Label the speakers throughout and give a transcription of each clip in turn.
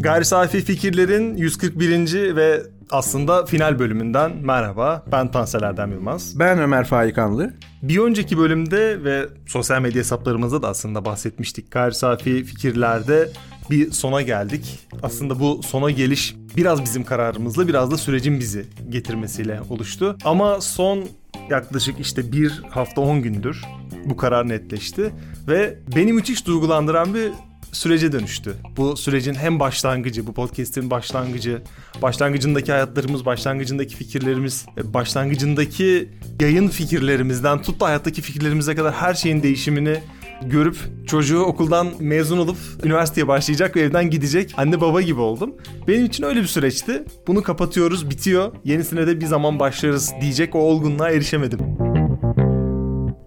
Speaker 1: Gayri Safi Fikirler'in 141. ve aslında final bölümünden merhaba. Ben Tansel Erdem Yılmaz.
Speaker 2: Ben Ömer Faikanlı.
Speaker 1: Bir önceki bölümde ve sosyal medya hesaplarımızda da aslında bahsetmiştik. Gayri Safi Fikirler'de bir sona geldik. Aslında bu sona geliş biraz bizim kararımızla biraz da sürecin bizi getirmesiyle oluştu. Ama son yaklaşık işte bir hafta 10 gündür bu karar netleşti. Ve beni müthiş duygulandıran bir sürece dönüştü. Bu sürecin hem başlangıcı, bu podcast'in başlangıcı, başlangıcındaki hayatlarımız, başlangıcındaki fikirlerimiz, e, başlangıcındaki yayın fikirlerimizden tut da hayattaki fikirlerimize kadar her şeyin değişimini görüp çocuğu okuldan mezun olup üniversiteye başlayacak ve evden gidecek anne baba gibi oldum. Benim için öyle bir süreçti. Bunu kapatıyoruz, bitiyor. Yenisine de bir zaman başlarız diyecek o olgunluğa erişemedim.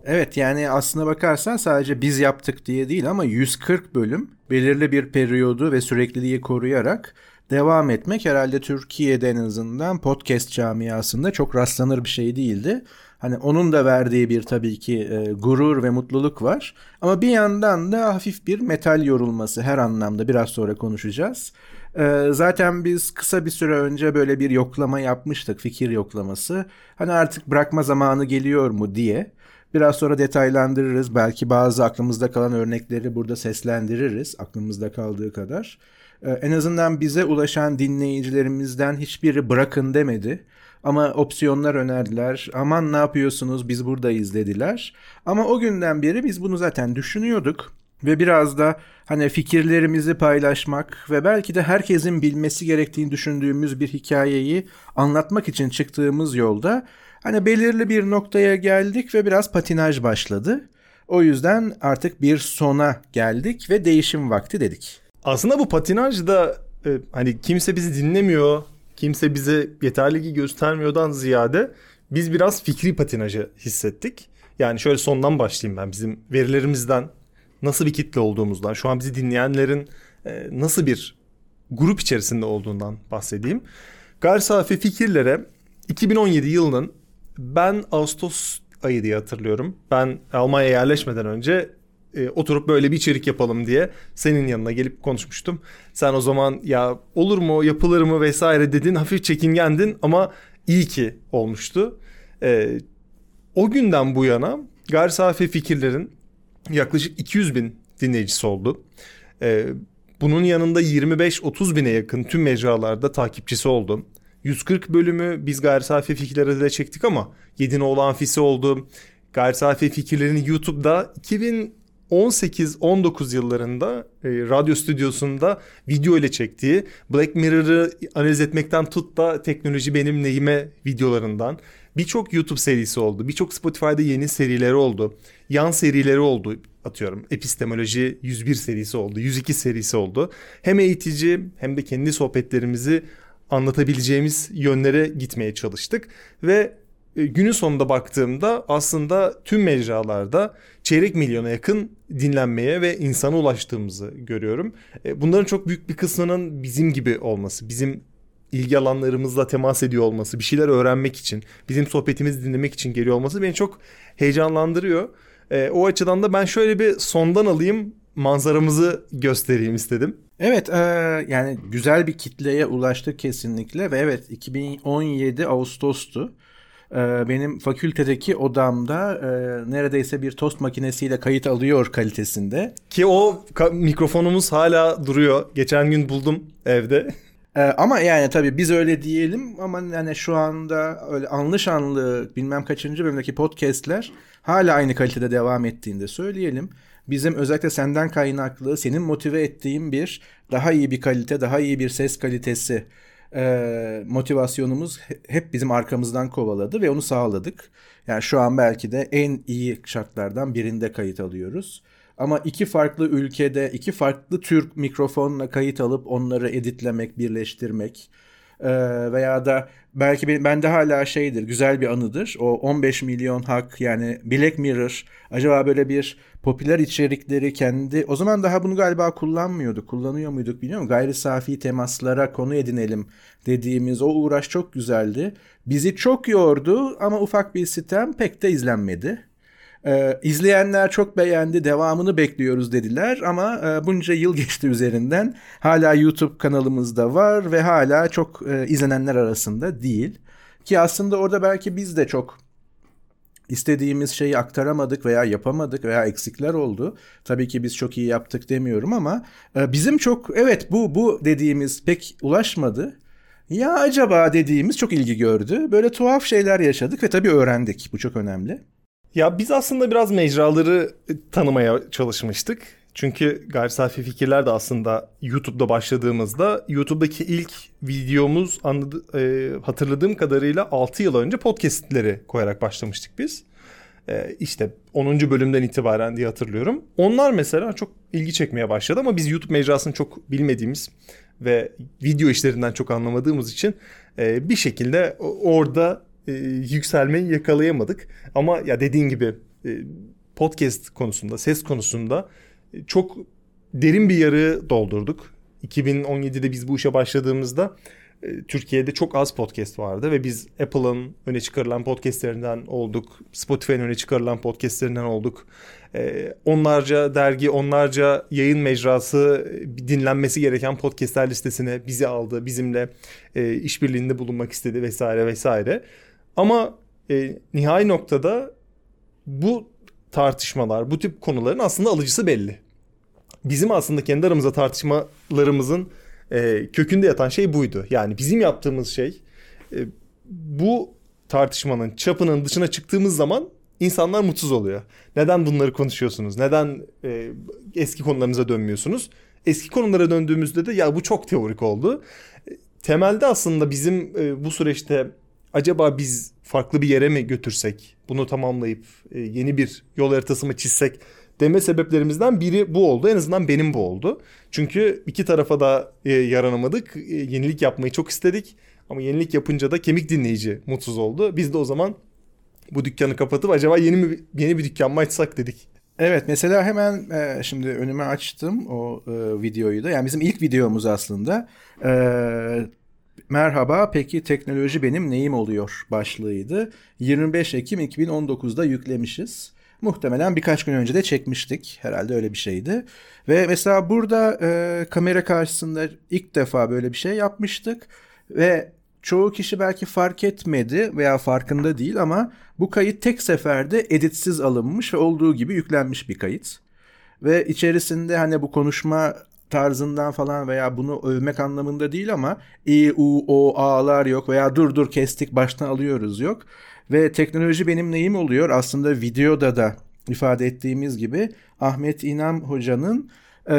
Speaker 2: Evet yani aslına bakarsan sadece biz yaptık diye değil ama 140 bölüm belirli bir periyodu ve sürekliliği koruyarak devam etmek herhalde Türkiye'de en azından podcast camiasında çok rastlanır bir şey değildi. Hani onun da verdiği bir tabii ki e, gurur ve mutluluk var. Ama bir yandan da hafif bir metal yorulması her anlamda biraz sonra konuşacağız. E, zaten biz kısa bir süre önce böyle bir yoklama yapmıştık, fikir yoklaması. Hani artık bırakma zamanı geliyor mu diye. Biraz sonra detaylandırırız. Belki bazı aklımızda kalan örnekleri burada seslendiririz aklımızda kaldığı kadar. Ee, en azından bize ulaşan dinleyicilerimizden hiçbiri bırakın demedi. Ama opsiyonlar önerdiler. Aman ne yapıyorsunuz biz buradayız dediler. Ama o günden beri biz bunu zaten düşünüyorduk. Ve biraz da hani fikirlerimizi paylaşmak ve belki de herkesin bilmesi gerektiğini düşündüğümüz bir hikayeyi anlatmak için çıktığımız yolda Hani belirli bir noktaya geldik ve biraz patinaj başladı. O yüzden artık bir sona geldik ve değişim vakti dedik.
Speaker 1: Aslında bu patinaj da e, hani kimse bizi dinlemiyor, kimse bize yeterli ilgi göstermiyordan ziyade biz biraz fikri patinajı hissettik. Yani şöyle sondan başlayayım ben bizim verilerimizden nasıl bir kitle olduğumuzdan, şu an bizi dinleyenlerin e, nasıl bir grup içerisinde olduğundan bahsedeyim. Gayri safi fikirlere 2017 yılının ben Ağustos ayı diye hatırlıyorum. Ben Almanya'ya yerleşmeden önce e, oturup böyle bir içerik yapalım diye senin yanına gelip konuşmuştum. Sen o zaman ya olur mu yapılır mı vesaire dedin hafif çekingendin ama iyi ki olmuştu. E, o günden bu yana gayri safi fikirlerin yaklaşık 200 bin dinleyicisi oldu. E, bunun yanında 25-30 bine yakın tüm mecralarda takipçisi oldu. 140 bölümü biz gayri safi fikirlere de çektik ama Yedinoğlu Amfisi oldu. Gayri safi fikirlerini YouTube'da 2018-19 yıllarında e, radyo stüdyosunda video ile çektiği Black Mirror'ı analiz etmekten tut da teknoloji benim neyime videolarından birçok YouTube serisi oldu. Birçok Spotify'da yeni serileri oldu. Yan serileri oldu atıyorum. Epistemoloji 101 serisi oldu. 102 serisi oldu. Hem eğitici hem de kendi sohbetlerimizi anlatabileceğimiz yönlere gitmeye çalıştık ve e, günün sonunda baktığımda aslında tüm mecralarda çeyrek milyona yakın dinlenmeye ve insana ulaştığımızı görüyorum. E, bunların çok büyük bir kısmının bizim gibi olması, bizim ilgi alanlarımızla temas ediyor olması, bir şeyler öğrenmek için, bizim sohbetimizi dinlemek için geliyor olması beni çok heyecanlandırıyor. E, o açıdan da ben şöyle bir sondan alayım, manzaramızı göstereyim istedim.
Speaker 2: Evet e, yani güzel bir kitleye ulaştık kesinlikle ve evet 2017 Ağustos'tu. E, benim fakültedeki odamda e, neredeyse bir tost makinesiyle kayıt alıyor kalitesinde.
Speaker 1: Ki o mikrofonumuz hala duruyor. Geçen gün buldum evde.
Speaker 2: Ee, ama yani tabii biz öyle diyelim ama yani şu anda öyle anlı şanlı bilmem kaçıncı bölümdeki podcastler hala aynı kalitede devam ettiğinde söyleyelim bizim özellikle senden kaynaklı senin motive ettiğin bir daha iyi bir kalite, daha iyi bir ses kalitesi e, motivasyonumuz hep bizim arkamızdan kovaladı ve onu sağladık. Yani şu an belki de en iyi şartlardan birinde kayıt alıyoruz. Ama iki farklı ülkede iki farklı tür mikrofonla kayıt alıp onları editlemek, birleştirmek e, veya da belki ben, bende hala şeydir, güzel bir anıdır. O 15 milyon hak yani Black Mirror acaba böyle bir popüler içerikleri kendi o zaman daha bunu galiba kullanmıyorduk. Kullanıyor muyduk bilmiyorum. Gayri safi temaslara konu edinelim dediğimiz o uğraş çok güzeldi. Bizi çok yordu ama ufak bir sitem pek de izlenmedi. Ee, izleyenler çok beğendi, devamını bekliyoruz dediler ama e, bunca yıl geçti üzerinden. Hala YouTube kanalımızda var ve hala çok e, izlenenler arasında değil. Ki aslında orada belki biz de çok istediğimiz şeyi aktaramadık veya yapamadık veya eksikler oldu. Tabii ki biz çok iyi yaptık demiyorum ama e, bizim çok evet bu bu dediğimiz pek ulaşmadı. Ya acaba dediğimiz çok ilgi gördü. Böyle tuhaf şeyler yaşadık ve tabii öğrendik. Bu çok önemli.
Speaker 1: Ya biz aslında biraz mecraları tanımaya çalışmıştık. Çünkü gayri safi fikirler de aslında YouTube'da başladığımızda YouTube'daki ilk videomuz anladı, e, hatırladığım kadarıyla 6 yıl önce podcastleri koyarak başlamıştık biz. E, işte 10. bölümden itibaren diye hatırlıyorum. Onlar mesela çok ilgi çekmeye başladı ama biz YouTube mecrasını çok bilmediğimiz ve video işlerinden çok anlamadığımız için e, bir şekilde orada e, yükselmeyi yakalayamadık. Ama ya dediğin gibi e, podcast konusunda, ses konusunda çok derin bir yarı doldurduk. 2017'de biz bu işe başladığımızda e, Türkiye'de çok az podcast vardı ve biz Apple'ın öne çıkarılan podcastlerinden olduk. Spotify'ın öne çıkarılan podcastlerinden olduk. E, onlarca dergi, onlarca yayın mecrası dinlenmesi gereken podcastler listesine bizi aldı. Bizimle işbirliğinde bulunmak istedi vesaire vesaire. Ama nihai noktada bu tartışmalar, bu tip konuların aslında alıcısı belli. Bizim aslında kendi aramızda tartışmalarımızın e, kökünde yatan şey buydu. Yani bizim yaptığımız şey e, bu tartışmanın çapının dışına çıktığımız zaman insanlar mutsuz oluyor. Neden bunları konuşuyorsunuz? Neden e, eski konularınıza dönmüyorsunuz? Eski konulara döndüğümüzde de ya bu çok teorik oldu. E, temelde aslında bizim e, bu süreçte acaba biz farklı bir yere mi götürsek? Bunu tamamlayıp e, yeni bir yol haritası mı çizsek? Deme sebeplerimizden biri bu oldu. En azından benim bu oldu. Çünkü iki tarafa da e, yaranamadık. E, yenilik yapmayı çok istedik. Ama yenilik yapınca da kemik dinleyici mutsuz oldu. Biz de o zaman bu dükkanı kapatıp acaba yeni mi yeni bir dükkan mı açsak dedik.
Speaker 2: Evet mesela hemen e, şimdi önüme açtım o e, videoyu da. Yani bizim ilk videomuz aslında. E, Merhaba peki teknoloji benim neyim oluyor başlığıydı. 25 Ekim 2019'da yüklemişiz. Muhtemelen birkaç gün önce de çekmiştik. Herhalde öyle bir şeydi. Ve mesela burada e, kamera karşısında ilk defa böyle bir şey yapmıştık. Ve çoğu kişi belki fark etmedi veya farkında değil ama bu kayıt tek seferde editsiz alınmış ve olduğu gibi yüklenmiş bir kayıt. Ve içerisinde hani bu konuşma tarzından falan veya bunu övmek anlamında değil ama i, u, o, a'lar yok veya dur dur kestik baştan alıyoruz yok. Ve teknoloji benim neyim oluyor? Aslında videoda da ifade ettiğimiz gibi Ahmet İnam Hoca'nın e,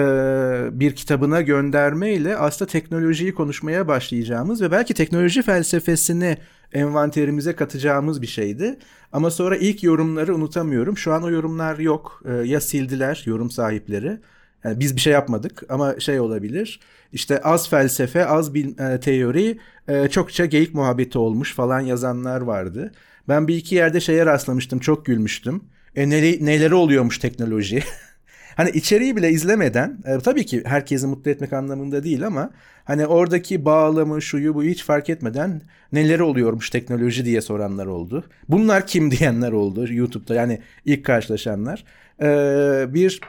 Speaker 2: bir kitabına göndermeyle aslında teknolojiyi konuşmaya başlayacağımız ve belki teknoloji felsefesini envanterimize katacağımız bir şeydi. Ama sonra ilk yorumları unutamıyorum. Şu an o yorumlar yok. E, ya sildiler yorum sahipleri. Yani biz bir şey yapmadık ama şey olabilir. İşte az felsefe, az bil, e, teori, e, çokça geyik muhabbeti olmuş falan yazanlar vardı. Ben bir iki yerde şeye rastlamıştım çok gülmüştüm. E, neleri, neleri oluyormuş teknoloji. hani içeriği bile izlemeden e, tabii ki herkesi mutlu etmek anlamında değil ama hani oradaki bağlamı şuyu bu hiç fark etmeden neleri oluyormuş teknoloji diye soranlar oldu. Bunlar kim diyenler oldu YouTube'da yani ilk karşılaşanlar. Ee, bir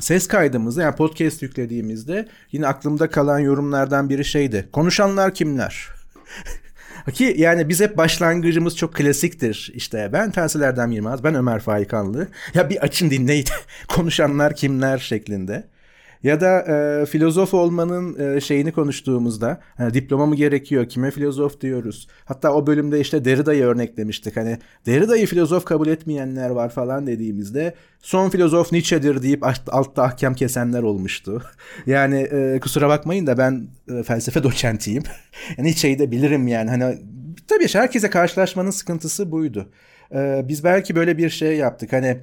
Speaker 2: ses kaydımızda yani podcast yüklediğimizde yine aklımda kalan yorumlardan biri şeydi. Konuşanlar kimler? Ki yani biz hep başlangıcımız çok klasiktir. İşte ben Tansil Erdem Yılmaz, ben Ömer Faikanlı. Ya bir açın dinleyin konuşanlar kimler şeklinde. Ya da e, filozof olmanın e, şeyini konuştuğumuzda hani diploma mı gerekiyor? Kime filozof diyoruz? Hatta o bölümde işte Derrida'yı örneklemiştik. Hani Derrida'yı filozof kabul etmeyenler var falan dediğimizde son filozof Nietzsche'dir deyip altta ahkam kesenler olmuştu. yani e, kusura bakmayın da ben e, felsefe doçentiyim. Nietzsche'yi de bilirim yani. Hani tabii herkese karşılaşmanın sıkıntısı buydu. E, biz belki böyle bir şey yaptık. Hani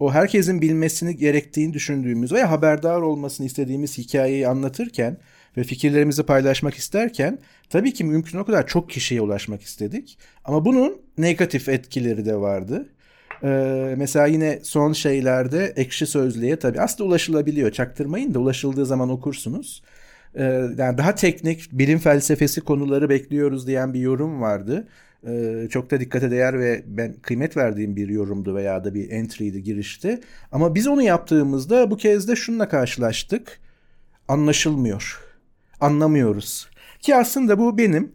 Speaker 2: o herkesin bilmesini gerektiğini düşündüğümüz veya haberdar olmasını istediğimiz hikayeyi anlatırken ve fikirlerimizi paylaşmak isterken tabii ki mümkün o kadar çok kişiye ulaşmak istedik. Ama bunun negatif etkileri de vardı. Ee, mesela yine son şeylerde ekşi sözlüğe tabii aslında ulaşılabiliyor. Çaktırmayın da ulaşıldığı zaman okursunuz. Ee, yani daha teknik bilim felsefesi konuları bekliyoruz diyen bir yorum vardı. Ee, çok da dikkate değer ve ben kıymet verdiğim bir yorumdu veya da bir entry'di girişti. Ama biz onu yaptığımızda bu kez de şununla karşılaştık. Anlaşılmıyor. Anlamıyoruz. Ki aslında bu benim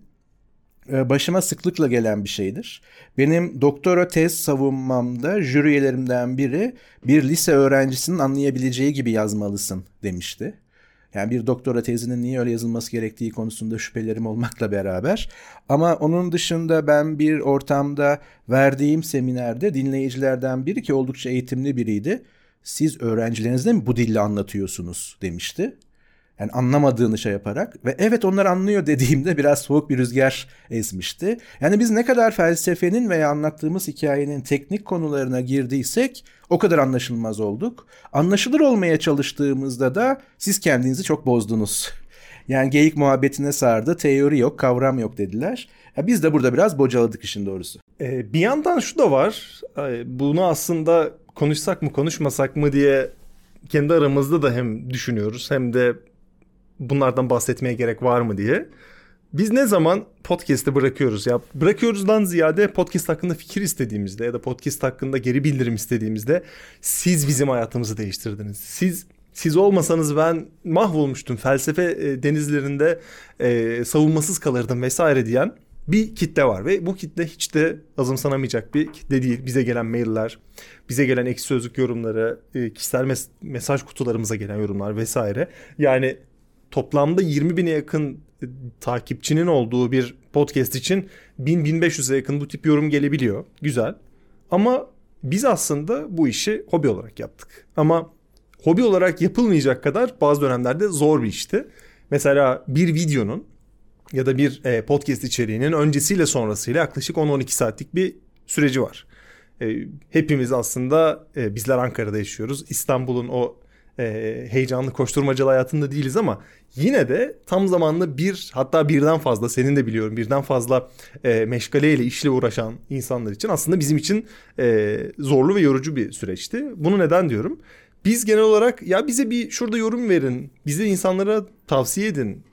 Speaker 2: e, başıma sıklıkla gelen bir şeydir. Benim doktora tez savunmamda jüri biri bir lise öğrencisinin anlayabileceği gibi yazmalısın demişti. Yani bir doktora tezinin niye öyle yazılması gerektiği konusunda şüphelerim olmakla beraber. Ama onun dışında ben bir ortamda verdiğim seminerde dinleyicilerden biri ki oldukça eğitimli biriydi. Siz öğrencilerinizde mi bu dille anlatıyorsunuz demişti. Yani anlamadığını şey yaparak ve evet onlar anlıyor dediğimde biraz soğuk bir rüzgar esmişti. Yani biz ne kadar felsefenin veya anlattığımız hikayenin teknik konularına girdiysek o kadar anlaşılmaz olduk. Anlaşılır olmaya çalıştığımızda da siz kendinizi çok bozdunuz. Yani geyik muhabbetine sardı, teori yok, kavram yok dediler. Ya biz de burada biraz bocaladık işin doğrusu.
Speaker 1: Ee, bir yandan şu da var. Bunu aslında konuşsak mı konuşmasak mı diye kendi aramızda da hem düşünüyoruz hem de bunlardan bahsetmeye gerek var mı diye. Biz ne zaman podcast'i bırakıyoruz ya bırakıyoruzdan ziyade podcast hakkında fikir istediğimizde ya da podcast hakkında geri bildirim istediğimizde siz bizim hayatımızı değiştirdiniz. Siz siz olmasanız ben mahvolmuştum felsefe e, denizlerinde e, savunmasız kalırdım vesaire diyen bir kitle var ve bu kitle hiç de azımsanamayacak bir kitle değil. Bize gelen mailler, bize gelen ekşi sözlük yorumları, e, kişisel mes- mesaj kutularımıza gelen yorumlar vesaire. Yani toplamda 20 bine yakın e, takipçinin olduğu bir podcast için 1000-1500'e yakın bu tip yorum gelebiliyor. Güzel. Ama biz aslında bu işi hobi olarak yaptık. Ama hobi olarak yapılmayacak kadar bazı dönemlerde zor bir işti. Mesela bir videonun ya da bir e, podcast içeriğinin öncesiyle sonrasıyla yaklaşık 10-12 saatlik bir süreci var. E, hepimiz aslında bizler Ankara'da yaşıyoruz. İstanbul'un o heyecanlı koşturmacalı hayatında değiliz ama yine de tam zamanlı bir hatta birden fazla senin de biliyorum birden fazla e, meşgaleyle işle uğraşan insanlar için aslında bizim için e, zorlu ve yorucu bir süreçti. Bunu neden diyorum? Biz genel olarak ya bize bir şurada yorum verin, bize insanlara tavsiye edin,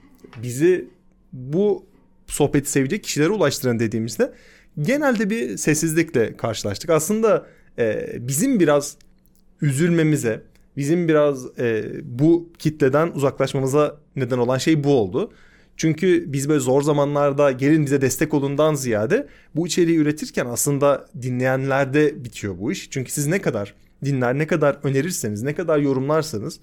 Speaker 1: bizi bu sohbeti sevecek kişilere ulaştırın dediğimizde genelde bir sessizlikle karşılaştık. Aslında e, bizim biraz üzülmemize, bizim biraz e, bu kitleden uzaklaşmamıza neden olan şey bu oldu. Çünkü biz böyle zor zamanlarda gelin bize destek olundan ziyade bu içeriği üretirken aslında dinleyenlerde bitiyor bu iş. Çünkü siz ne kadar dinler, ne kadar önerirseniz, ne kadar yorumlarsanız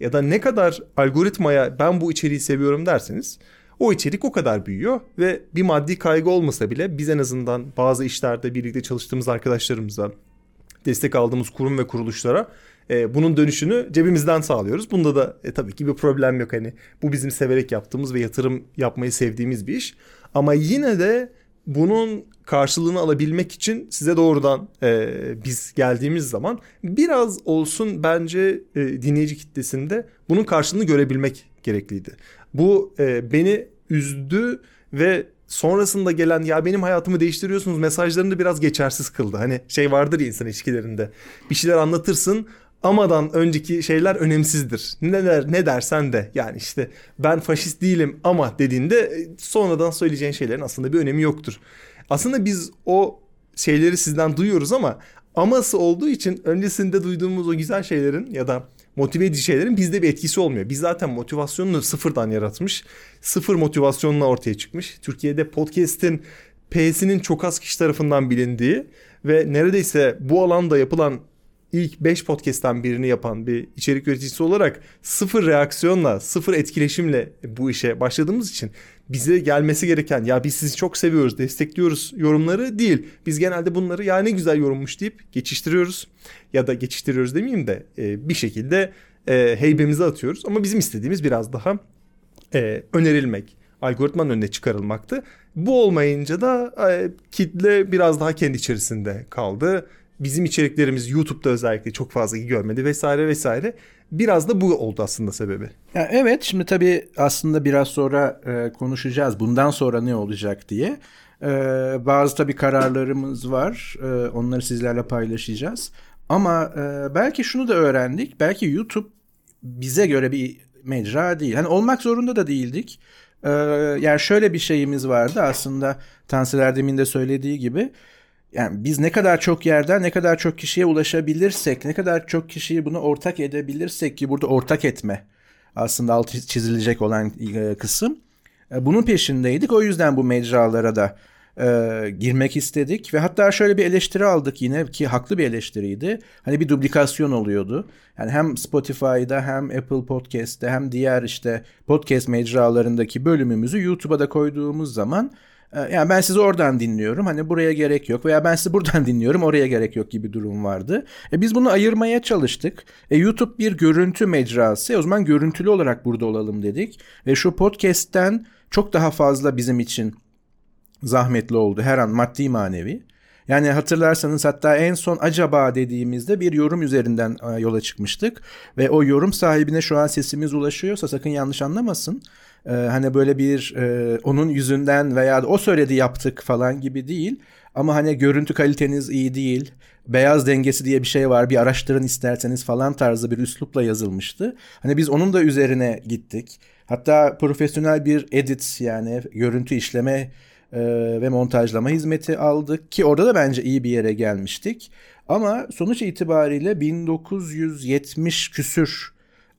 Speaker 1: ya da ne kadar algoritmaya ben bu içeriği seviyorum derseniz o içerik o kadar büyüyor ve bir maddi kaygı olmasa bile biz en azından bazı işlerde birlikte çalıştığımız arkadaşlarımıza destek aldığımız kurum ve kuruluşlara e, bunun dönüşünü cebimizden sağlıyoruz. Bunda da e, tabii ki bir problem yok. Hani bu bizim severek yaptığımız ve yatırım yapmayı sevdiğimiz bir iş. Ama yine de bunun karşılığını alabilmek için size doğrudan e, biz geldiğimiz zaman biraz olsun bence e, dinleyici kitlesinde bunun karşılığını görebilmek gerekliydi. Bu e, beni üzdü ve sonrasında gelen ya benim hayatımı değiştiriyorsunuz mesajlarını biraz geçersiz kıldı. Hani şey vardır ya insan ilişkilerinde bir şeyler anlatırsın amadan önceki şeyler önemsizdir. Ne der, ne dersen de yani işte ben faşist değilim ama dediğinde e, sonradan söyleyeceğin şeylerin aslında bir önemi yoktur. Aslında biz o şeyleri sizden duyuyoruz ama aması olduğu için öncesinde duyduğumuz o güzel şeylerin ya da motive edici şeylerin bizde bir etkisi olmuyor. Biz zaten motivasyonunu sıfırdan yaratmış. Sıfır motivasyonla ortaya çıkmış. Türkiye'de podcast'in P'sinin çok az kişi tarafından bilindiği ve neredeyse bu alanda yapılan ilk 5 podcast'ten birini yapan bir içerik üreticisi olarak sıfır reaksiyonla, sıfır etkileşimle bu işe başladığımız için bize gelmesi gereken ya biz sizi çok seviyoruz, destekliyoruz yorumları değil. Biz genelde bunları ya ne güzel yorummuş deyip geçiştiriyoruz ya da geçiştiriyoruz demeyeyim de e, bir şekilde e, heybemize atıyoruz. Ama bizim istediğimiz biraz daha e, önerilmek, algoritmanın önüne çıkarılmaktı. Bu olmayınca da kitle biraz daha kendi içerisinde kaldı bizim içeriklerimiz YouTube'da özellikle çok fazla görmedi vesaire vesaire. Biraz da bu oldu aslında sebebi.
Speaker 2: Ya evet şimdi tabii aslında biraz sonra e, konuşacağız bundan sonra ne olacak diye. E, bazı tabii kararlarımız var e, onları sizlerle paylaşacağız. Ama e, belki şunu da öğrendik belki YouTube bize göre bir mecra değil. Hani olmak zorunda da değildik. Ee, yani şöyle bir şeyimiz vardı aslında Tansel Erdem'in de söylediği gibi. Yani biz ne kadar çok yerden ne kadar çok kişiye ulaşabilirsek, ne kadar çok kişiyi bunu ortak edebilirsek ki burada ortak etme aslında altı çizilecek olan e, kısım. E, bunun peşindeydik. O yüzden bu mecralara da e, girmek istedik ve hatta şöyle bir eleştiri aldık yine ki haklı bir eleştiriydi. Hani bir duplikasyon oluyordu. Yani hem Spotify'da hem Apple Podcast'te hem diğer işte podcast mecralarındaki bölümümüzü YouTube'a da koyduğumuz zaman yani ben sizi oradan dinliyorum hani buraya gerek yok veya ben sizi buradan dinliyorum oraya gerek yok gibi durum vardı. E biz bunu ayırmaya çalıştık. E YouTube bir görüntü mecrası e o zaman görüntülü olarak burada olalım dedik. Ve şu podcast'ten çok daha fazla bizim için zahmetli oldu her an maddi manevi. Yani hatırlarsanız hatta en son acaba dediğimizde bir yorum üzerinden e, yola çıkmıştık. Ve o yorum sahibine şu an sesimiz ulaşıyorsa sakın yanlış anlamasın. Ee, hani böyle bir e, onun yüzünden veya o söyledi yaptık falan gibi değil. Ama hani görüntü kaliteniz iyi değil. Beyaz dengesi diye bir şey var. Bir araştırın isterseniz falan tarzı bir üslupla yazılmıştı. Hani biz onun da üzerine gittik. Hatta profesyonel bir edit yani görüntü işleme e, ve montajlama hizmeti aldık ki orada da bence iyi bir yere gelmiştik. Ama sonuç itibariyle 1970 küsür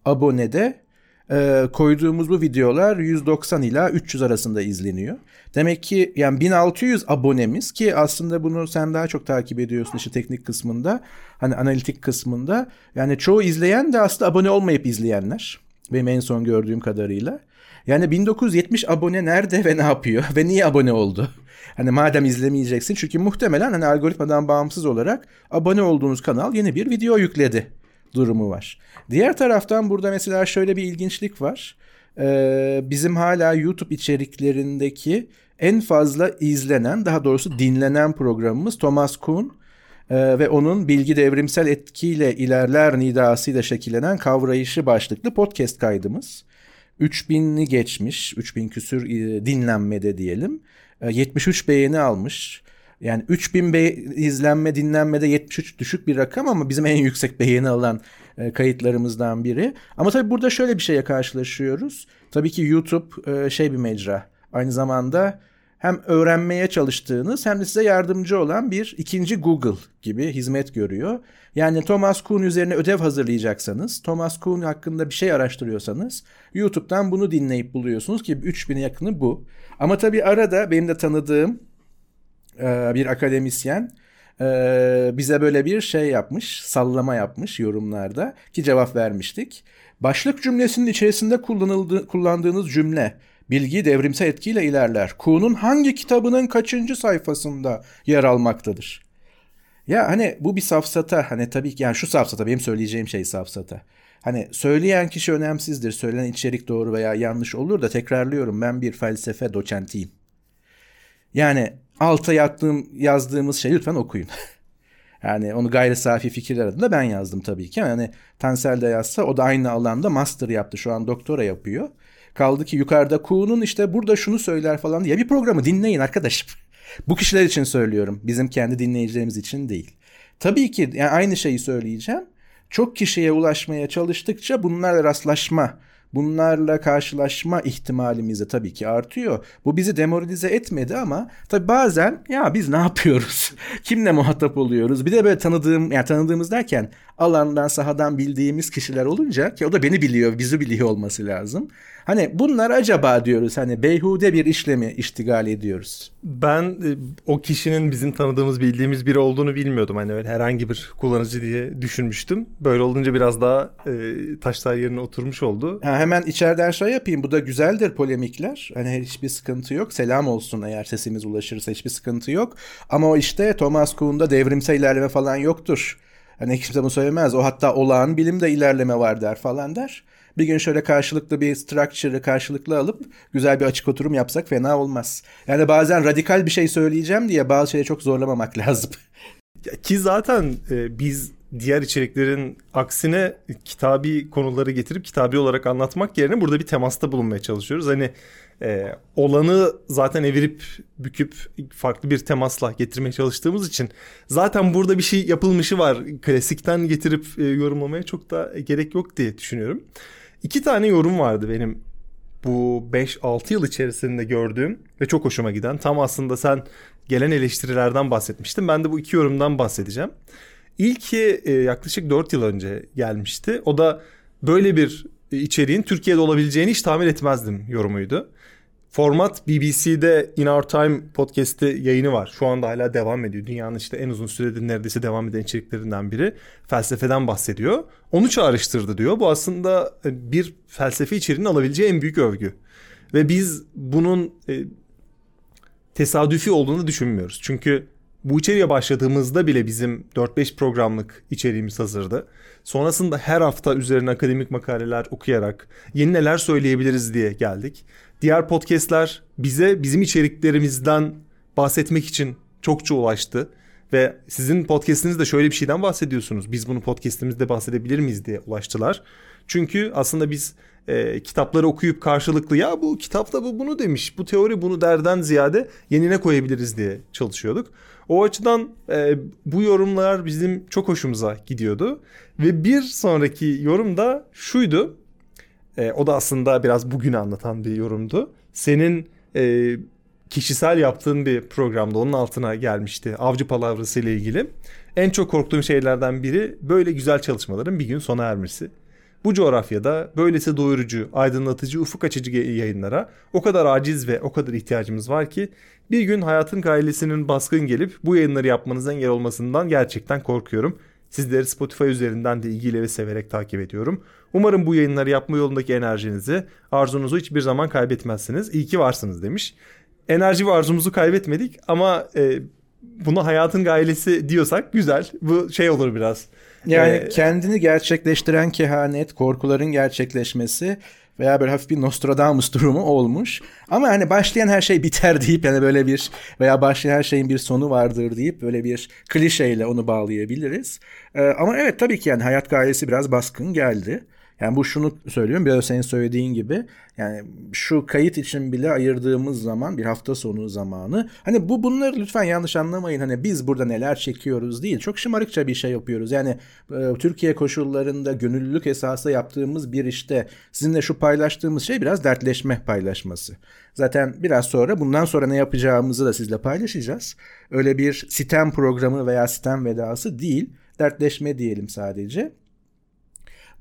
Speaker 2: abonede e, koyduğumuz bu videolar 190 ila 300 arasında izleniyor. Demek ki yani 1600 abonemiz ki aslında bunu sen daha çok takip ediyorsun işte teknik kısmında hani analitik kısmında yani çoğu izleyen de aslında abone olmayıp izleyenler benim en son gördüğüm kadarıyla. Yani 1970 abone nerede ve ne yapıyor ve niye abone oldu? Hani madem izlemeyeceksin çünkü muhtemelen hani algoritmadan bağımsız olarak abone olduğunuz kanal yeni bir video yükledi durumu var. Diğer taraftan burada mesela şöyle bir ilginçlik var. Ee, bizim hala YouTube içeriklerindeki en fazla izlenen daha doğrusu dinlenen programımız Thomas Kuhn ee, ve onun bilgi devrimsel etkiyle ilerler nidasıyla şekillenen kavrayışı başlıklı podcast kaydımız. 3000'i geçmiş, 3000 küsür e, dinlenmede diyelim. 73 ee, beğeni almış. Yani 3000 be- izlenme dinlenmede 73 düşük bir rakam ama bizim en yüksek beğeni alan e, kayıtlarımızdan biri. Ama tabii burada şöyle bir şeye karşılaşıyoruz. Tabii ki YouTube e, şey bir mecra. Aynı zamanda hem öğrenmeye çalıştığınız hem de size yardımcı olan bir ikinci Google gibi hizmet görüyor. Yani Thomas Kuhn üzerine ödev hazırlayacaksanız, Thomas Kuhn hakkında bir şey araştırıyorsanız YouTube'dan bunu dinleyip buluyorsunuz ki 3000'e yakını bu. Ama tabii arada benim de tanıdığım e, bir akademisyen e, bize böyle bir şey yapmış, sallama yapmış yorumlarda ki cevap vermiştik. Başlık cümlesinin içerisinde kullanıldığı, kullandığınız cümle bilgi devrimsel etkiyle ilerler. Kuhn'un hangi kitabının kaçıncı sayfasında yer almaktadır? Ya hani bu bir safsata. Hani tabii ki yani şu safsata benim söyleyeceğim şey safsata. Hani söyleyen kişi önemsizdir. Söylenen içerik doğru veya yanlış olur da tekrarlıyorum ben bir felsefe doçentiyim. Yani alta yattığım, yazdığımız şey lütfen okuyun. yani onu gayri safi fikirler adında ben yazdım tabii ki. Yani Tansel de yazsa o da aynı alanda master yaptı. Şu an doktora yapıyor. Kaldı ki yukarıda Kuğu'nun işte burada şunu söyler falan diye bir programı dinleyin arkadaşım. Bu kişiler için söylüyorum. Bizim kendi dinleyicilerimiz için değil. Tabii ki yani aynı şeyi söyleyeceğim. Çok kişiye ulaşmaya çalıştıkça bunlarla rastlaşma bunlarla karşılaşma ihtimalimiz de tabii ki artıyor. Bu bizi demoralize etmedi ama tabii bazen ya biz ne yapıyoruz? Kimle muhatap oluyoruz? Bir de böyle tanıdığım yani tanıdığımız derken alandan sahadan bildiğimiz kişiler olunca ki o da beni biliyor, bizi biliyor olması lazım. Hani bunlar acaba diyoruz hani beyhude bir işlemi iştigal ediyoruz.
Speaker 1: Ben e, o kişinin bizim tanıdığımız bildiğimiz biri olduğunu bilmiyordum. Hani öyle herhangi bir kullanıcı diye düşünmüştüm. Böyle olunca biraz daha e, taşlar yerine oturmuş oldu.
Speaker 2: Ha, hemen içeriden şey yapayım. Bu da güzeldir polemikler. Hani hiçbir sıkıntı yok. Selam olsun eğer sesimiz ulaşırsa hiçbir sıkıntı yok. Ama o işte Thomas Kuhn'da devrimsel ilerleme falan yoktur. Hani kimse bunu söylemez. O hatta olağan bilimde ilerleme var der falan der. Bir gün şöyle karşılıklı bir structure'ı karşılıklı alıp güzel bir açık oturum yapsak fena olmaz. Yani bazen radikal bir şey söyleyeceğim diye bazı şeyleri çok zorlamamak lazım.
Speaker 1: Ki zaten e, biz diğer içeriklerin aksine kitabi konuları getirip kitabi olarak anlatmak yerine burada bir temasta bulunmaya çalışıyoruz. Hani e, olanı zaten evirip büküp farklı bir temasla getirmeye çalıştığımız için zaten burada bir şey yapılmışı var. Klasikten getirip e, yorumlamaya çok da gerek yok diye düşünüyorum. İki tane yorum vardı benim bu 5-6 yıl içerisinde gördüğüm ve çok hoşuma giden tam aslında sen gelen eleştirilerden bahsetmiştin. Ben de bu iki yorumdan bahsedeceğim. İlki e, yaklaşık 4 yıl önce gelmişti. O da böyle bir içeriğin Türkiye'de olabileceğini hiç tahmin etmezdim yorumuydu. Format BBC'de In Our Time podcast'i yayını var. Şu anda hala devam ediyor. Dünyanın işte en uzun süredir neredeyse devam eden içeriklerinden biri. Felsefeden bahsediyor. Onu çağrıştırdı diyor. Bu aslında e, bir felsefe içeriğinin alabileceği en büyük övgü. Ve biz bunun e, tesadüfi olduğunu düşünmüyoruz. Çünkü bu içeriye başladığımızda bile bizim 4-5 programlık içeriğimiz hazırdı. Sonrasında her hafta üzerine akademik makaleler okuyarak yeni neler söyleyebiliriz diye geldik. Diğer podcastler bize bizim içeriklerimizden bahsetmek için çokça ulaştı. Ve sizin podcastinizde şöyle bir şeyden bahsediyorsunuz. Biz bunu podcastimizde bahsedebilir miyiz diye ulaştılar. Çünkü aslında biz e, kitapları okuyup karşılıklı ya bu kitapta bu bunu demiş, bu teori bunu derden ziyade yenine koyabiliriz diye çalışıyorduk. O açıdan e, bu yorumlar bizim çok hoşumuza gidiyordu. Ve bir sonraki yorum da şuydu. E, o da aslında biraz bugünü anlatan bir yorumdu. Senin e, kişisel yaptığın bir programda onun altına gelmişti. Avcı palavrası ile ilgili. En çok korktuğum şeylerden biri böyle güzel çalışmaların bir gün sona ermesi. Bu coğrafyada böylesi doyurucu, aydınlatıcı, ufuk açıcı yayınlara o kadar aciz ve o kadar ihtiyacımız var ki bir gün hayatın ailesinin baskın gelip bu yayınları yapmanıza engel olmasından gerçekten korkuyorum. Sizleri Spotify üzerinden de ilgiyle ve severek takip ediyorum. Umarım bu yayınları yapma yolundaki enerjinizi, arzunuzu hiçbir zaman kaybetmezsiniz. İyi ki varsınız demiş. Enerji ve arzumuzu kaybetmedik ama e, buna hayatın gailesi diyorsak güzel. Bu şey olur biraz.
Speaker 2: Yani ee, kendini gerçekleştiren kehanet, korkuların gerçekleşmesi veya böyle hafif bir Nostradamus durumu olmuş. Ama hani başlayan her şey biter deyip yani böyle bir veya başlayan her şeyin bir sonu vardır deyip böyle bir klişeyle onu bağlayabiliriz. Ee, ama evet tabii ki yani hayat gayesi biraz baskın geldi. Yani bu şunu söylüyorum biraz senin söylediğin gibi yani şu kayıt için bile ayırdığımız zaman bir hafta sonu zamanı hani bu bunları lütfen yanlış anlamayın hani biz burada neler çekiyoruz değil çok şımarıkça bir şey yapıyoruz yani e, Türkiye koşullarında gönüllülük esası yaptığımız bir işte sizinle şu paylaştığımız şey biraz dertleşme paylaşması. Zaten biraz sonra bundan sonra ne yapacağımızı da sizle paylaşacağız. Öyle bir sitem programı veya sitem vedası değil dertleşme diyelim sadece.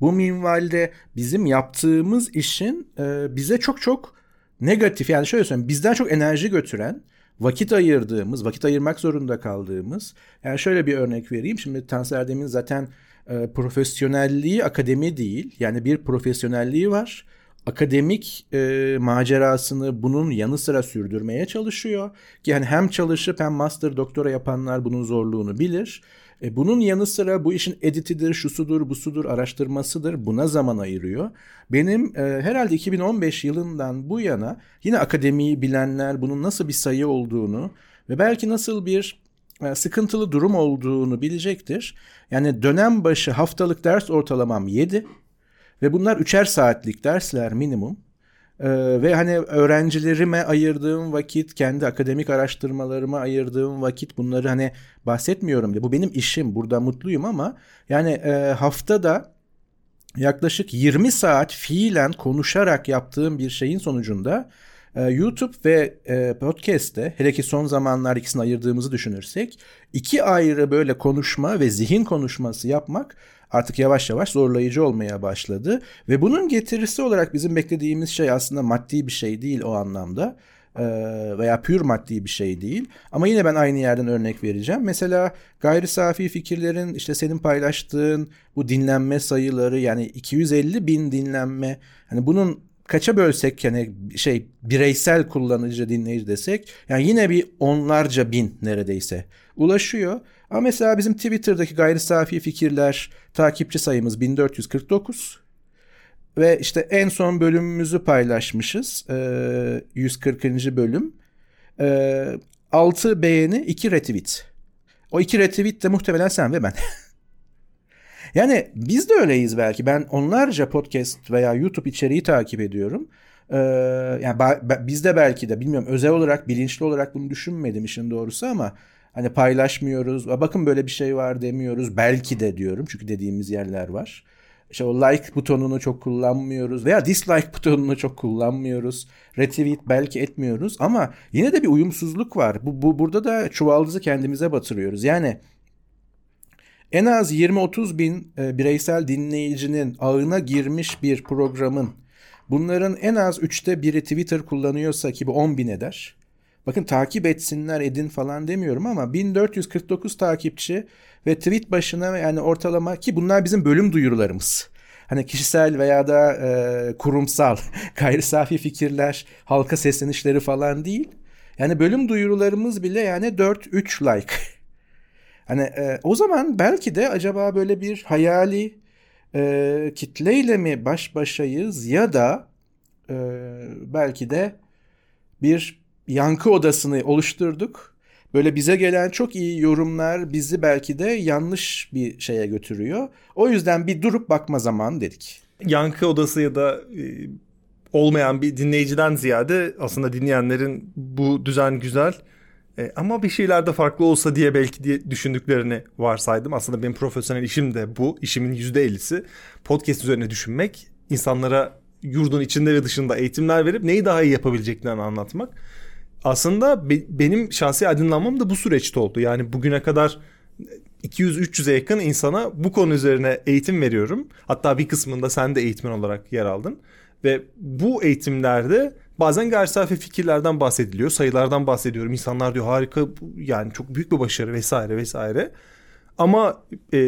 Speaker 2: Bu minvalde bizim yaptığımız işin e, bize çok çok negatif yani şöyle söyleyeyim bizden çok enerji götüren vakit ayırdığımız, vakit ayırmak zorunda kaldığımız yani şöyle bir örnek vereyim. Şimdi Tanser Erdem'in zaten e, profesyonelliği akademi değil. Yani bir profesyonelliği var. Akademik e, macerasını bunun yanı sıra sürdürmeye çalışıyor. Yani hem çalışıp hem master doktora yapanlar bunun zorluğunu bilir. E, bunun yanı sıra bu işin editidir, şusudur, busudur, araştırmasıdır. Buna zaman ayırıyor. Benim e, herhalde 2015 yılından bu yana yine akademiyi bilenler bunun nasıl bir sayı olduğunu ve belki nasıl bir e, sıkıntılı durum olduğunu bilecektir. Yani dönem başı haftalık ders ortalamam 7 ve bunlar üçer saatlik dersler minimum. Ee, ve hani öğrencilerime ayırdığım vakit, kendi akademik araştırmalarıma ayırdığım vakit bunları hani bahsetmiyorum diye. Bu benim işim. Burada mutluyum ama yani e, haftada yaklaşık 20 saat fiilen konuşarak yaptığım bir şeyin sonucunda e, YouTube ve e, podcast'te hele ki son zamanlar ikisini ayırdığımızı düşünürsek iki ayrı böyle konuşma ve zihin konuşması yapmak artık yavaş yavaş zorlayıcı olmaya başladı. Ve bunun getirisi olarak bizim beklediğimiz şey aslında maddi bir şey değil o anlamda veya pür maddi bir şey değil. Ama yine ben aynı yerden örnek vereceğim. Mesela gayri safi fikirlerin işte senin paylaştığın bu dinlenme sayıları yani 250 bin dinlenme hani bunun kaça bölsek yani şey bireysel kullanıcı dinleyici desek yani yine bir onlarca bin neredeyse ulaşıyor. Ama mesela bizim Twitter'daki gayri safi fikirler takipçi sayımız 1449. Ve işte en son bölümümüzü paylaşmışız. E, 140. bölüm. E, 6 beğeni 2 retweet. O 2 retweet de muhtemelen sen ve ben. yani biz de öyleyiz belki. Ben onlarca podcast veya YouTube içeriği takip ediyorum. Ee, yani biz de belki de bilmiyorum özel olarak bilinçli olarak bunu düşünmedim işin doğrusu ama Hani paylaşmıyoruz. Bakın böyle bir şey var demiyoruz. Belki de diyorum çünkü dediğimiz yerler var. İşte o like butonunu çok kullanmıyoruz veya dislike butonunu çok kullanmıyoruz. Retweet belki etmiyoruz ama yine de bir uyumsuzluk var. Bu, bu burada da çuvaldızı kendimize batırıyoruz. Yani en az 20-30 bin e, bireysel dinleyicinin ağına girmiş bir programın bunların en az 3'te biri Twitter kullanıyorsa ki bu 10 bin eder. Bakın takip etsinler edin falan demiyorum ama 1449 takipçi ve tweet başına yani ortalama ki bunlar bizim bölüm duyurularımız. Hani kişisel veya da e, kurumsal, gayri safi fikirler, halka seslenişleri falan değil. Yani bölüm duyurularımız bile yani 4-3 like. Hani e, o zaman belki de acaba böyle bir hayali e, kitleyle mi baş başayız ya da e, belki de bir yankı odasını oluşturduk. Böyle bize gelen çok iyi yorumlar bizi belki de yanlış bir şeye götürüyor. O yüzden bir durup bakma zaman dedik.
Speaker 1: Yankı odası ya da e, olmayan bir dinleyiciden ziyade aslında dinleyenlerin bu düzen güzel e, ama bir şeyler de farklı olsa diye belki diye düşündüklerini varsaydım. Aslında benim profesyonel işim de bu. İşimin %50'si podcast üzerine düşünmek. insanlara yurdun içinde ve dışında eğitimler verip neyi daha iyi yapabileceklerini anlatmak. Aslında be, benim şahsi aydınlanmam da bu süreçte oldu. Yani bugüne kadar 200-300'e yakın insana bu konu üzerine eğitim veriyorum. Hatta bir kısmında sen de eğitmen olarak yer aldın. Ve bu eğitimlerde bazen gayri safi fikirlerden bahsediliyor. Sayılardan bahsediyorum. İnsanlar diyor harika yani çok büyük bir başarı vesaire vesaire. Ama e,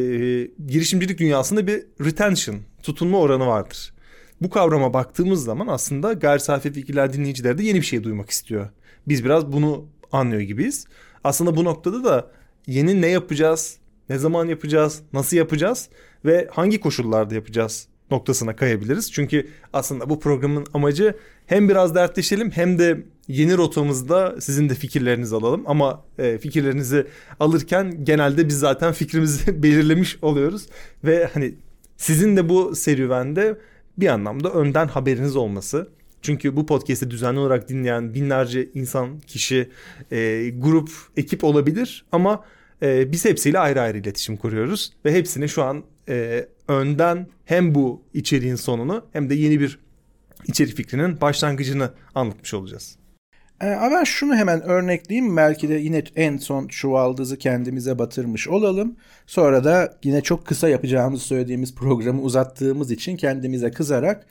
Speaker 1: girişimcilik dünyasında bir retention, tutunma oranı vardır. Bu kavrama baktığımız zaman aslında gayri safi fikirler dinleyiciler de yeni bir şey duymak istiyor. Biz biraz bunu anlıyor gibiyiz. Aslında bu noktada da yeni ne yapacağız, ne zaman yapacağız, nasıl yapacağız ve hangi koşullarda yapacağız noktasına kayabiliriz. Çünkü aslında bu programın amacı hem biraz dertleşelim hem de yeni rotamızda sizin de fikirlerinizi alalım. Ama e, fikirlerinizi alırken genelde biz zaten fikrimizi belirlemiş oluyoruz. Ve hani sizin de bu serüvende bir anlamda önden haberiniz olması. Çünkü bu podcast'i düzenli olarak dinleyen binlerce insan, kişi, e, grup, ekip olabilir. Ama e, biz hepsiyle ayrı ayrı iletişim kuruyoruz. Ve hepsini şu an e, önden hem bu içeriğin sonunu hem de yeni bir içerik fikrinin başlangıcını anlatmış olacağız.
Speaker 2: E, ama şunu hemen örnekleyeyim. Belki de yine en son çuvaldızı kendimize batırmış olalım. Sonra da yine çok kısa yapacağımız söylediğimiz programı uzattığımız için kendimize kızarak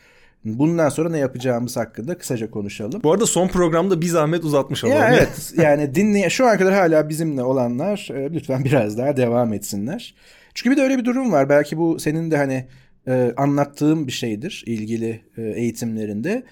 Speaker 2: bundan sonra ne yapacağımız hakkında kısaca konuşalım.
Speaker 1: Bu arada son programda bir zahmet uzatmış olalım.
Speaker 2: Ya evet yani dinleye şu an kadar hala bizimle olanlar e, lütfen biraz daha devam etsinler. Çünkü bir de öyle bir durum var. Belki bu senin de hani e, anlattığım bir şeydir ilgili e, eğitimlerinde.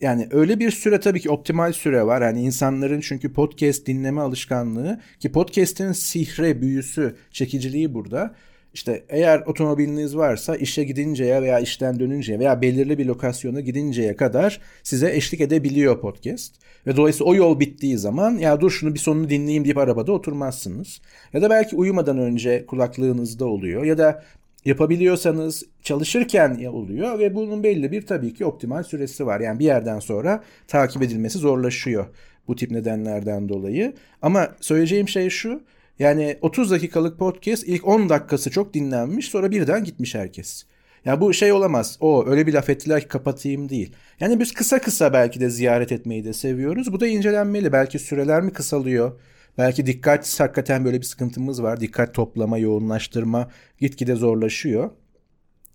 Speaker 2: Yani öyle bir süre tabii ki optimal süre var. Yani insanların çünkü podcast dinleme alışkanlığı ki podcast'in sihre, büyüsü, çekiciliği burada. İşte eğer otomobiliniz varsa işe gidinceye veya işten dönünceye veya belirli bir lokasyona gidinceye kadar size eşlik edebiliyor podcast. Ve dolayısıyla o yol bittiği zaman ya dur şunu bir sonunu dinleyeyim deyip arabada oturmazsınız. Ya da belki uyumadan önce kulaklığınızda oluyor ya da yapabiliyorsanız çalışırken oluyor ve bunun belli bir tabii ki optimal süresi var. Yani bir yerden sonra takip edilmesi zorlaşıyor bu tip nedenlerden dolayı. Ama söyleyeceğim şey şu. Yani 30 dakikalık podcast ilk 10 dakikası çok dinlenmiş sonra birden gitmiş herkes. Ya bu şey olamaz. O öyle bir laf ettiler ki kapatayım değil. Yani biz kısa kısa belki de ziyaret etmeyi de seviyoruz. Bu da incelenmeli. Belki süreler mi kısalıyor? Belki dikkat hakikaten böyle bir sıkıntımız var. Dikkat toplama, yoğunlaştırma gitgide zorlaşıyor.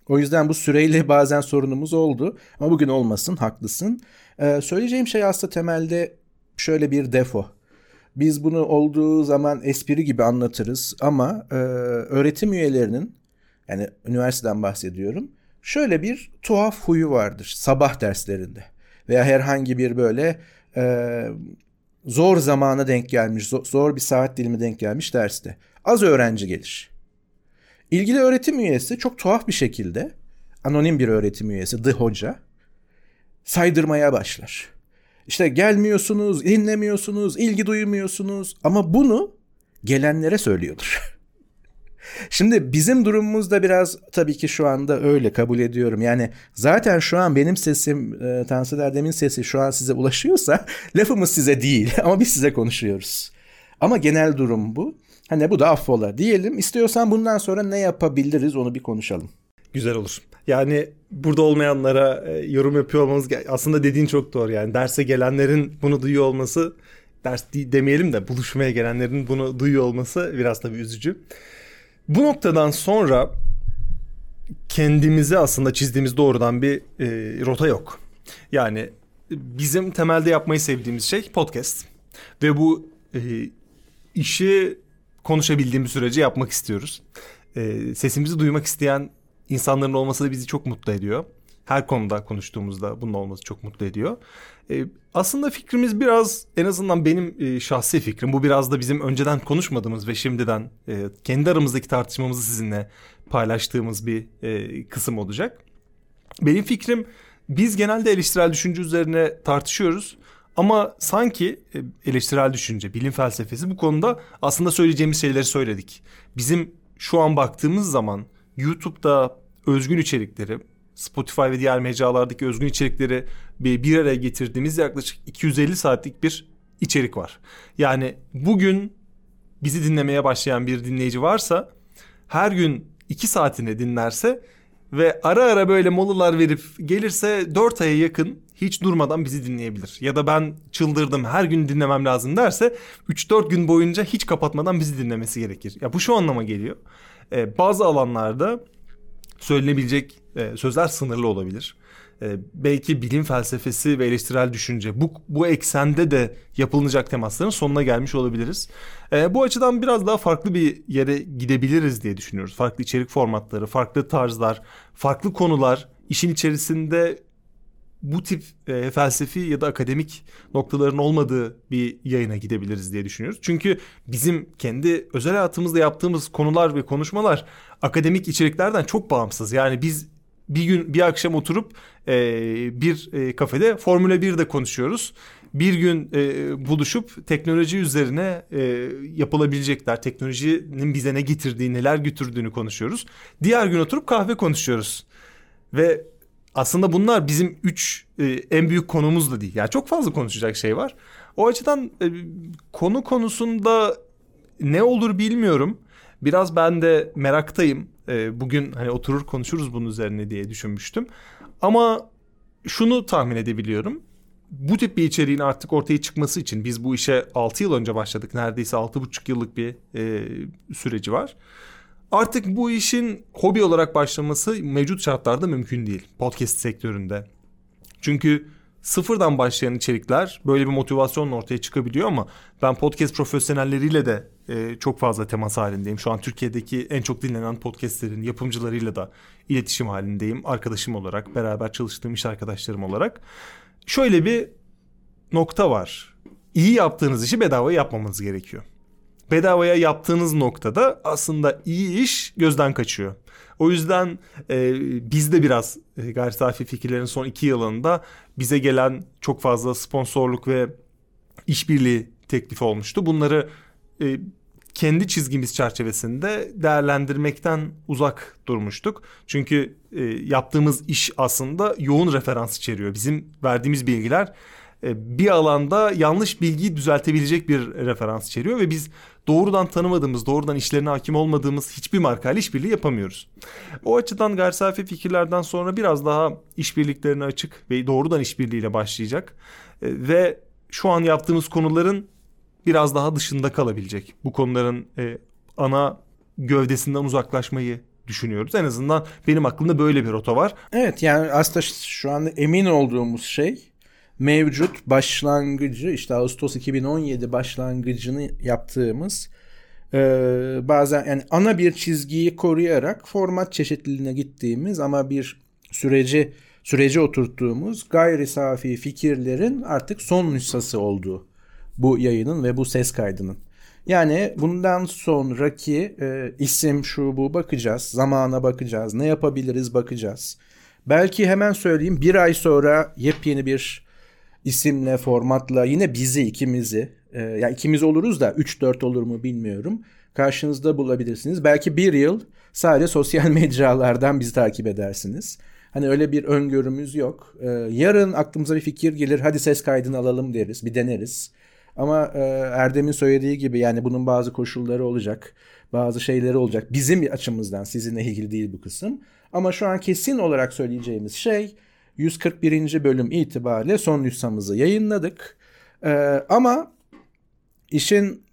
Speaker 2: O yüzden bu süreyle bazen sorunumuz oldu. Ama bugün olmasın, haklısın. Ee, söyleyeceğim şey aslında temelde şöyle bir defo. Biz bunu olduğu zaman espri gibi anlatırız ama e, öğretim üyelerinin yani üniversiteden bahsediyorum. Şöyle bir tuhaf huyu vardır sabah derslerinde veya herhangi bir böyle e, zor zamana denk gelmiş, zor bir saat dilimi denk gelmiş derste. Az öğrenci gelir. İlgili öğretim üyesi çok tuhaf bir şekilde anonim bir öğretim üyesi, The Hoca saydırmaya başlar. İşte gelmiyorsunuz, dinlemiyorsunuz, ilgi duymuyorsunuz ama bunu gelenlere söylüyordur. Şimdi bizim durumumuzda biraz tabii ki şu anda öyle kabul ediyorum. Yani zaten şu an benim sesim, e, Tansu Erdem'in sesi şu an size ulaşıyorsa lafımız size değil ama biz size konuşuyoruz. Ama genel durum bu. Hani bu da affola diyelim. İstiyorsan bundan sonra ne yapabiliriz onu bir konuşalım.
Speaker 1: güzel olur. Yani burada olmayanlara e, yorum yapıyor olmamız aslında dediğin çok doğru. Yani derse gelenlerin bunu duyuyor olması ders demeyelim de buluşmaya gelenlerin bunu duyuyor olması biraz tabii üzücü. Bu noktadan sonra kendimize aslında çizdiğimiz doğrudan bir e, rota yok. Yani bizim temelde yapmayı sevdiğimiz şey podcast. Ve bu e, işi konuşabildiğimiz sürece yapmak istiyoruz. E, sesimizi duymak isteyen insanların olması da bizi çok mutlu ediyor. Her konuda konuştuğumuzda bunun olması çok mutlu ediyor. E, aslında fikrimiz biraz en azından benim e, şahsi fikrim. Bu biraz da bizim önceden konuşmadığımız ve şimdiden e, kendi aramızdaki tartışmamızı sizinle paylaştığımız bir e, kısım olacak. Benim fikrim biz genelde eleştirel düşünce üzerine tartışıyoruz. Ama sanki e, eleştirel düşünce, bilim felsefesi bu konuda aslında söyleyeceğimiz şeyleri söyledik. Bizim şu an baktığımız zaman YouTube'da özgün içerikleri, Spotify ve diğer mecralardaki özgün içerikleri bir, araya getirdiğimiz yaklaşık 250 saatlik bir içerik var. Yani bugün bizi dinlemeye başlayan bir dinleyici varsa her gün 2 saatini dinlerse ve ara ara böyle molalar verip gelirse 4 aya yakın hiç durmadan bizi dinleyebilir. Ya da ben çıldırdım her gün dinlemem lazım derse 3-4 gün boyunca hiç kapatmadan bizi dinlemesi gerekir. Ya bu şu anlama geliyor. Ee, bazı alanlarda söylenebilecek e, sözler sınırlı olabilir. E, belki bilim felsefesi ve eleştirel düşünce bu, bu eksende de yapılacak temasların sonuna gelmiş olabiliriz. E, bu açıdan biraz daha farklı bir yere gidebiliriz diye düşünüyoruz. Farklı içerik formatları, farklı tarzlar, farklı konular işin içerisinde bu tip e, felsefi ya da akademik noktaların olmadığı bir yayına gidebiliriz diye düşünüyoruz. Çünkü bizim kendi özel hayatımızda yaptığımız konular ve konuşmalar akademik içeriklerden çok bağımsız. Yani biz bir gün bir akşam oturup e, bir e, kafede Formula 1'de konuşuyoruz. Bir gün e, buluşup teknoloji üzerine e, yapılabilecekler, teknolojinin bize ne getirdiği, neler götürdüğünü konuşuyoruz. Diğer gün oturup kahve konuşuyoruz. Ve aslında bunlar bizim üç e, en büyük konumuz da değil. Yani çok fazla konuşacak şey var. O açıdan e, konu konusunda ne olur bilmiyorum. Biraz ben de meraktayım. E, bugün hani oturur konuşuruz bunun üzerine diye düşünmüştüm. Ama şunu tahmin edebiliyorum. Bu tip bir içeriğin artık ortaya çıkması için biz bu işe 6 yıl önce başladık. Neredeyse 6,5 yıllık bir e, süreci var. Artık bu işin hobi olarak başlaması mevcut şartlarda mümkün değil podcast sektöründe. Çünkü sıfırdan başlayan içerikler böyle bir motivasyonla ortaya çıkabiliyor ama ben podcast profesyonelleriyle de e, çok fazla temas halindeyim. Şu an Türkiye'deki en çok dinlenen podcastlerin yapımcılarıyla da iletişim halindeyim. Arkadaşım olarak, beraber çalıştığım iş arkadaşlarım olarak. Şöyle bir nokta var. İyi yaptığınız işi bedava yapmamanız gerekiyor bedavaya yaptığınız noktada aslında iyi iş gözden kaçıyor. O yüzden e, biz de biraz e, gayri safi fikirlerin son iki yılında bize gelen çok fazla sponsorluk ve işbirliği teklifi olmuştu. Bunları e, kendi çizgimiz çerçevesinde değerlendirmekten uzak durmuştuk. Çünkü e, yaptığımız iş aslında yoğun referans içeriyor. Bizim verdiğimiz bilgiler e, bir alanda yanlış bilgiyi düzeltebilecek bir referans içeriyor ve biz doğrudan tanımadığımız, doğrudan işlerine hakim olmadığımız hiçbir markayla işbirliği yapamıyoruz. O açıdan gayri fikirlerden sonra biraz daha işbirliklerine açık ve doğrudan işbirliğiyle başlayacak. E, ve şu an yaptığımız konuların biraz daha dışında kalabilecek. Bu konuların e, ana gövdesinden uzaklaşmayı düşünüyoruz. En azından benim aklımda böyle bir rota var.
Speaker 2: Evet yani aslında şu anda emin olduğumuz şey mevcut başlangıcı işte Ağustos 2017 başlangıcını yaptığımız e, bazen yani ana bir çizgiyi koruyarak format çeşitliliğine gittiğimiz ama bir süreci süreci oturttuğumuz gayri safi fikirlerin artık son nüshası olduğu bu yayının ve bu ses kaydının. Yani bundan sonraki e, isim şu bu bakacağız, zamana bakacağız, ne yapabiliriz bakacağız. Belki hemen söyleyeyim bir ay sonra yepyeni bir isimle, formatla yine bizi ikimizi e, yani ikimiz oluruz da 3-4 olur mu bilmiyorum. Karşınızda bulabilirsiniz. Belki bir yıl sadece sosyal mecralardan bizi takip edersiniz. Hani öyle bir öngörümüz yok. Ee, yarın aklımıza bir fikir gelir. Hadi ses kaydını alalım deriz. Bir deneriz. Ama e, Erdem'in söylediği gibi yani bunun bazı koşulları olacak. Bazı şeyleri olacak. Bizim açımızdan sizinle ilgili değil bu kısım. Ama şu an kesin olarak söyleyeceğimiz şey 141. bölüm itibariyle son nüshamızı yayınladık. Ee, ama işin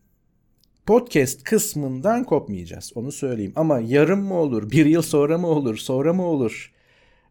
Speaker 2: podcast kısmından kopmayacağız. Onu söyleyeyim. Ama yarım mı olur, bir yıl sonra mı olur, sonra mı olur?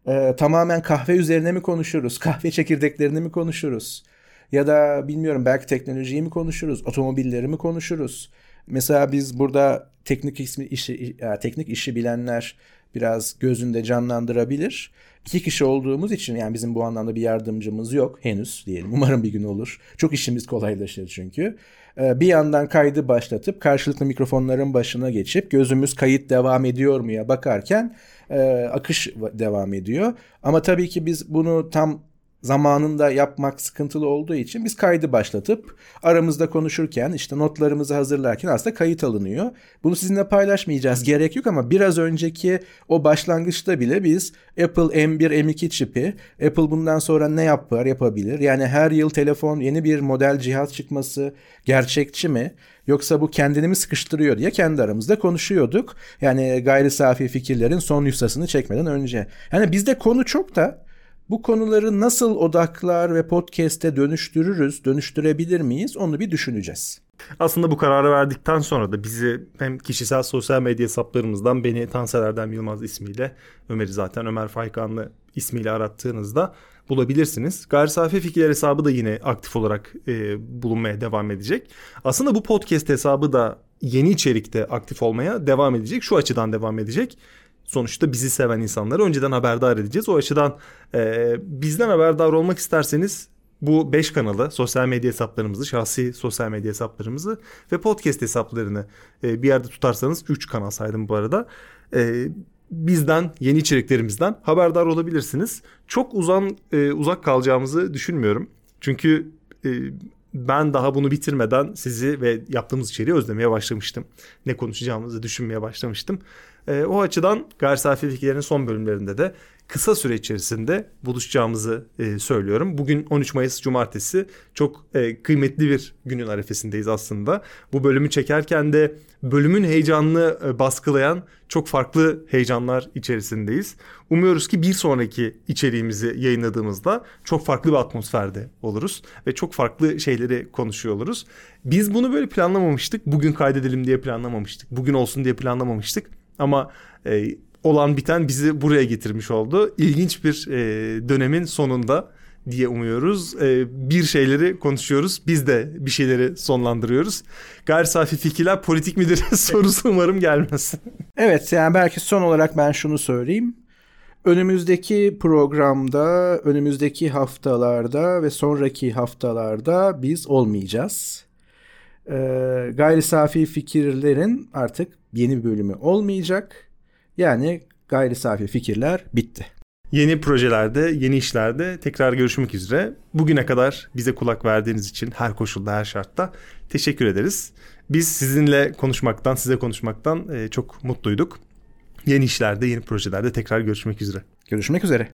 Speaker 2: Ee, tamamen kahve üzerine mi konuşuruz? Kahve çekirdeklerini mi konuşuruz? Ya da bilmiyorum belki teknolojiyi mi konuşuruz? Otomobilleri mi konuşuruz? Mesela biz burada teknik ismi işi teknik işi bilenler biraz gözünde canlandırabilir. İki kişi olduğumuz için yani bizim bu anlamda bir yardımcımız yok henüz diyelim. Umarım bir gün olur. Çok işimiz kolaylaşır çünkü. Ee, bir yandan kaydı başlatıp karşılıklı mikrofonların başına geçip gözümüz kayıt devam ediyor muya bakarken e, akış devam ediyor. Ama tabii ki biz bunu tam zamanında yapmak sıkıntılı olduğu için biz kaydı başlatıp aramızda konuşurken işte notlarımızı hazırlarken aslında kayıt alınıyor. Bunu sizinle paylaşmayacağız gerek yok ama biraz önceki o başlangıçta bile biz Apple M1 M2 çipi Apple bundan sonra ne yapar yapabilir? Yani her yıl telefon yeni bir model cihaz çıkması gerçekçi mi? Yoksa bu kendini mi sıkıştırıyor diye kendi aramızda konuşuyorduk. Yani gayri safi fikirlerin son yusasını çekmeden önce. Yani bizde konu çok da bu konuları nasıl odaklar ve podcast'e dönüştürürüz, dönüştürebilir miyiz onu bir düşüneceğiz.
Speaker 1: Aslında bu kararı verdikten sonra da bizi hem kişisel sosyal medya hesaplarımızdan beni Tansel Erdem Yılmaz ismiyle Ömer'i zaten Ömer Faykanlı ismiyle arattığınızda bulabilirsiniz. Gayri safi fikirler hesabı da yine aktif olarak e, bulunmaya devam edecek. Aslında bu podcast hesabı da yeni içerikte aktif olmaya devam edecek. Şu açıdan devam edecek sonuçta bizi seven insanları önceden haberdar edeceğiz. O açıdan e, bizden haberdar olmak isterseniz bu 5 kanalı, sosyal medya hesaplarımızı, şahsi sosyal medya hesaplarımızı ve podcast hesaplarını e, bir yerde tutarsanız 3 kanal saydım bu arada. E, bizden, yeni içeriklerimizden haberdar olabilirsiniz. Çok uzan e, uzak kalacağımızı düşünmüyorum. Çünkü e, ben daha bunu bitirmeden sizi ve yaptığımız içeriği özlemeye başlamıştım. Ne konuşacağımızı düşünmeye başlamıştım. E, o açıdan gayri safi fikirlerin son bölümlerinde de kısa süre içerisinde buluşacağımızı e, söylüyorum. Bugün 13 Mayıs Cumartesi çok e, kıymetli bir günün arefesindeyiz aslında. Bu bölümü çekerken de bölümün heyecanını e, baskılayan çok farklı heyecanlar içerisindeyiz. Umuyoruz ki bir sonraki içeriğimizi yayınladığımızda çok farklı bir atmosferde oluruz ve çok farklı şeyleri konuşuyor oluruz. Biz bunu böyle planlamamıştık. Bugün kaydedelim diye planlamamıştık. Bugün olsun diye planlamamıştık. Ama e, olan biten bizi buraya getirmiş oldu. İlginç bir e, dönemin sonunda diye umuyoruz. E, bir şeyleri konuşuyoruz. Biz de bir şeyleri sonlandırıyoruz. Gayri safi fikirler politik midir sorusu umarım gelmez.
Speaker 2: Evet yani belki son olarak ben şunu söyleyeyim. Önümüzdeki programda, önümüzdeki haftalarda ve sonraki haftalarda biz olmayacağız. Ee, gayri safi fikirlerin artık yeni bir bölümü olmayacak. Yani gayri safi fikirler bitti.
Speaker 1: Yeni projelerde, yeni işlerde tekrar görüşmek üzere. Bugüne kadar bize kulak verdiğiniz için her koşulda, her şartta teşekkür ederiz. Biz sizinle konuşmaktan, size konuşmaktan e, çok mutluyduk. Yeni işlerde, yeni projelerde tekrar görüşmek üzere.
Speaker 2: Görüşmek üzere.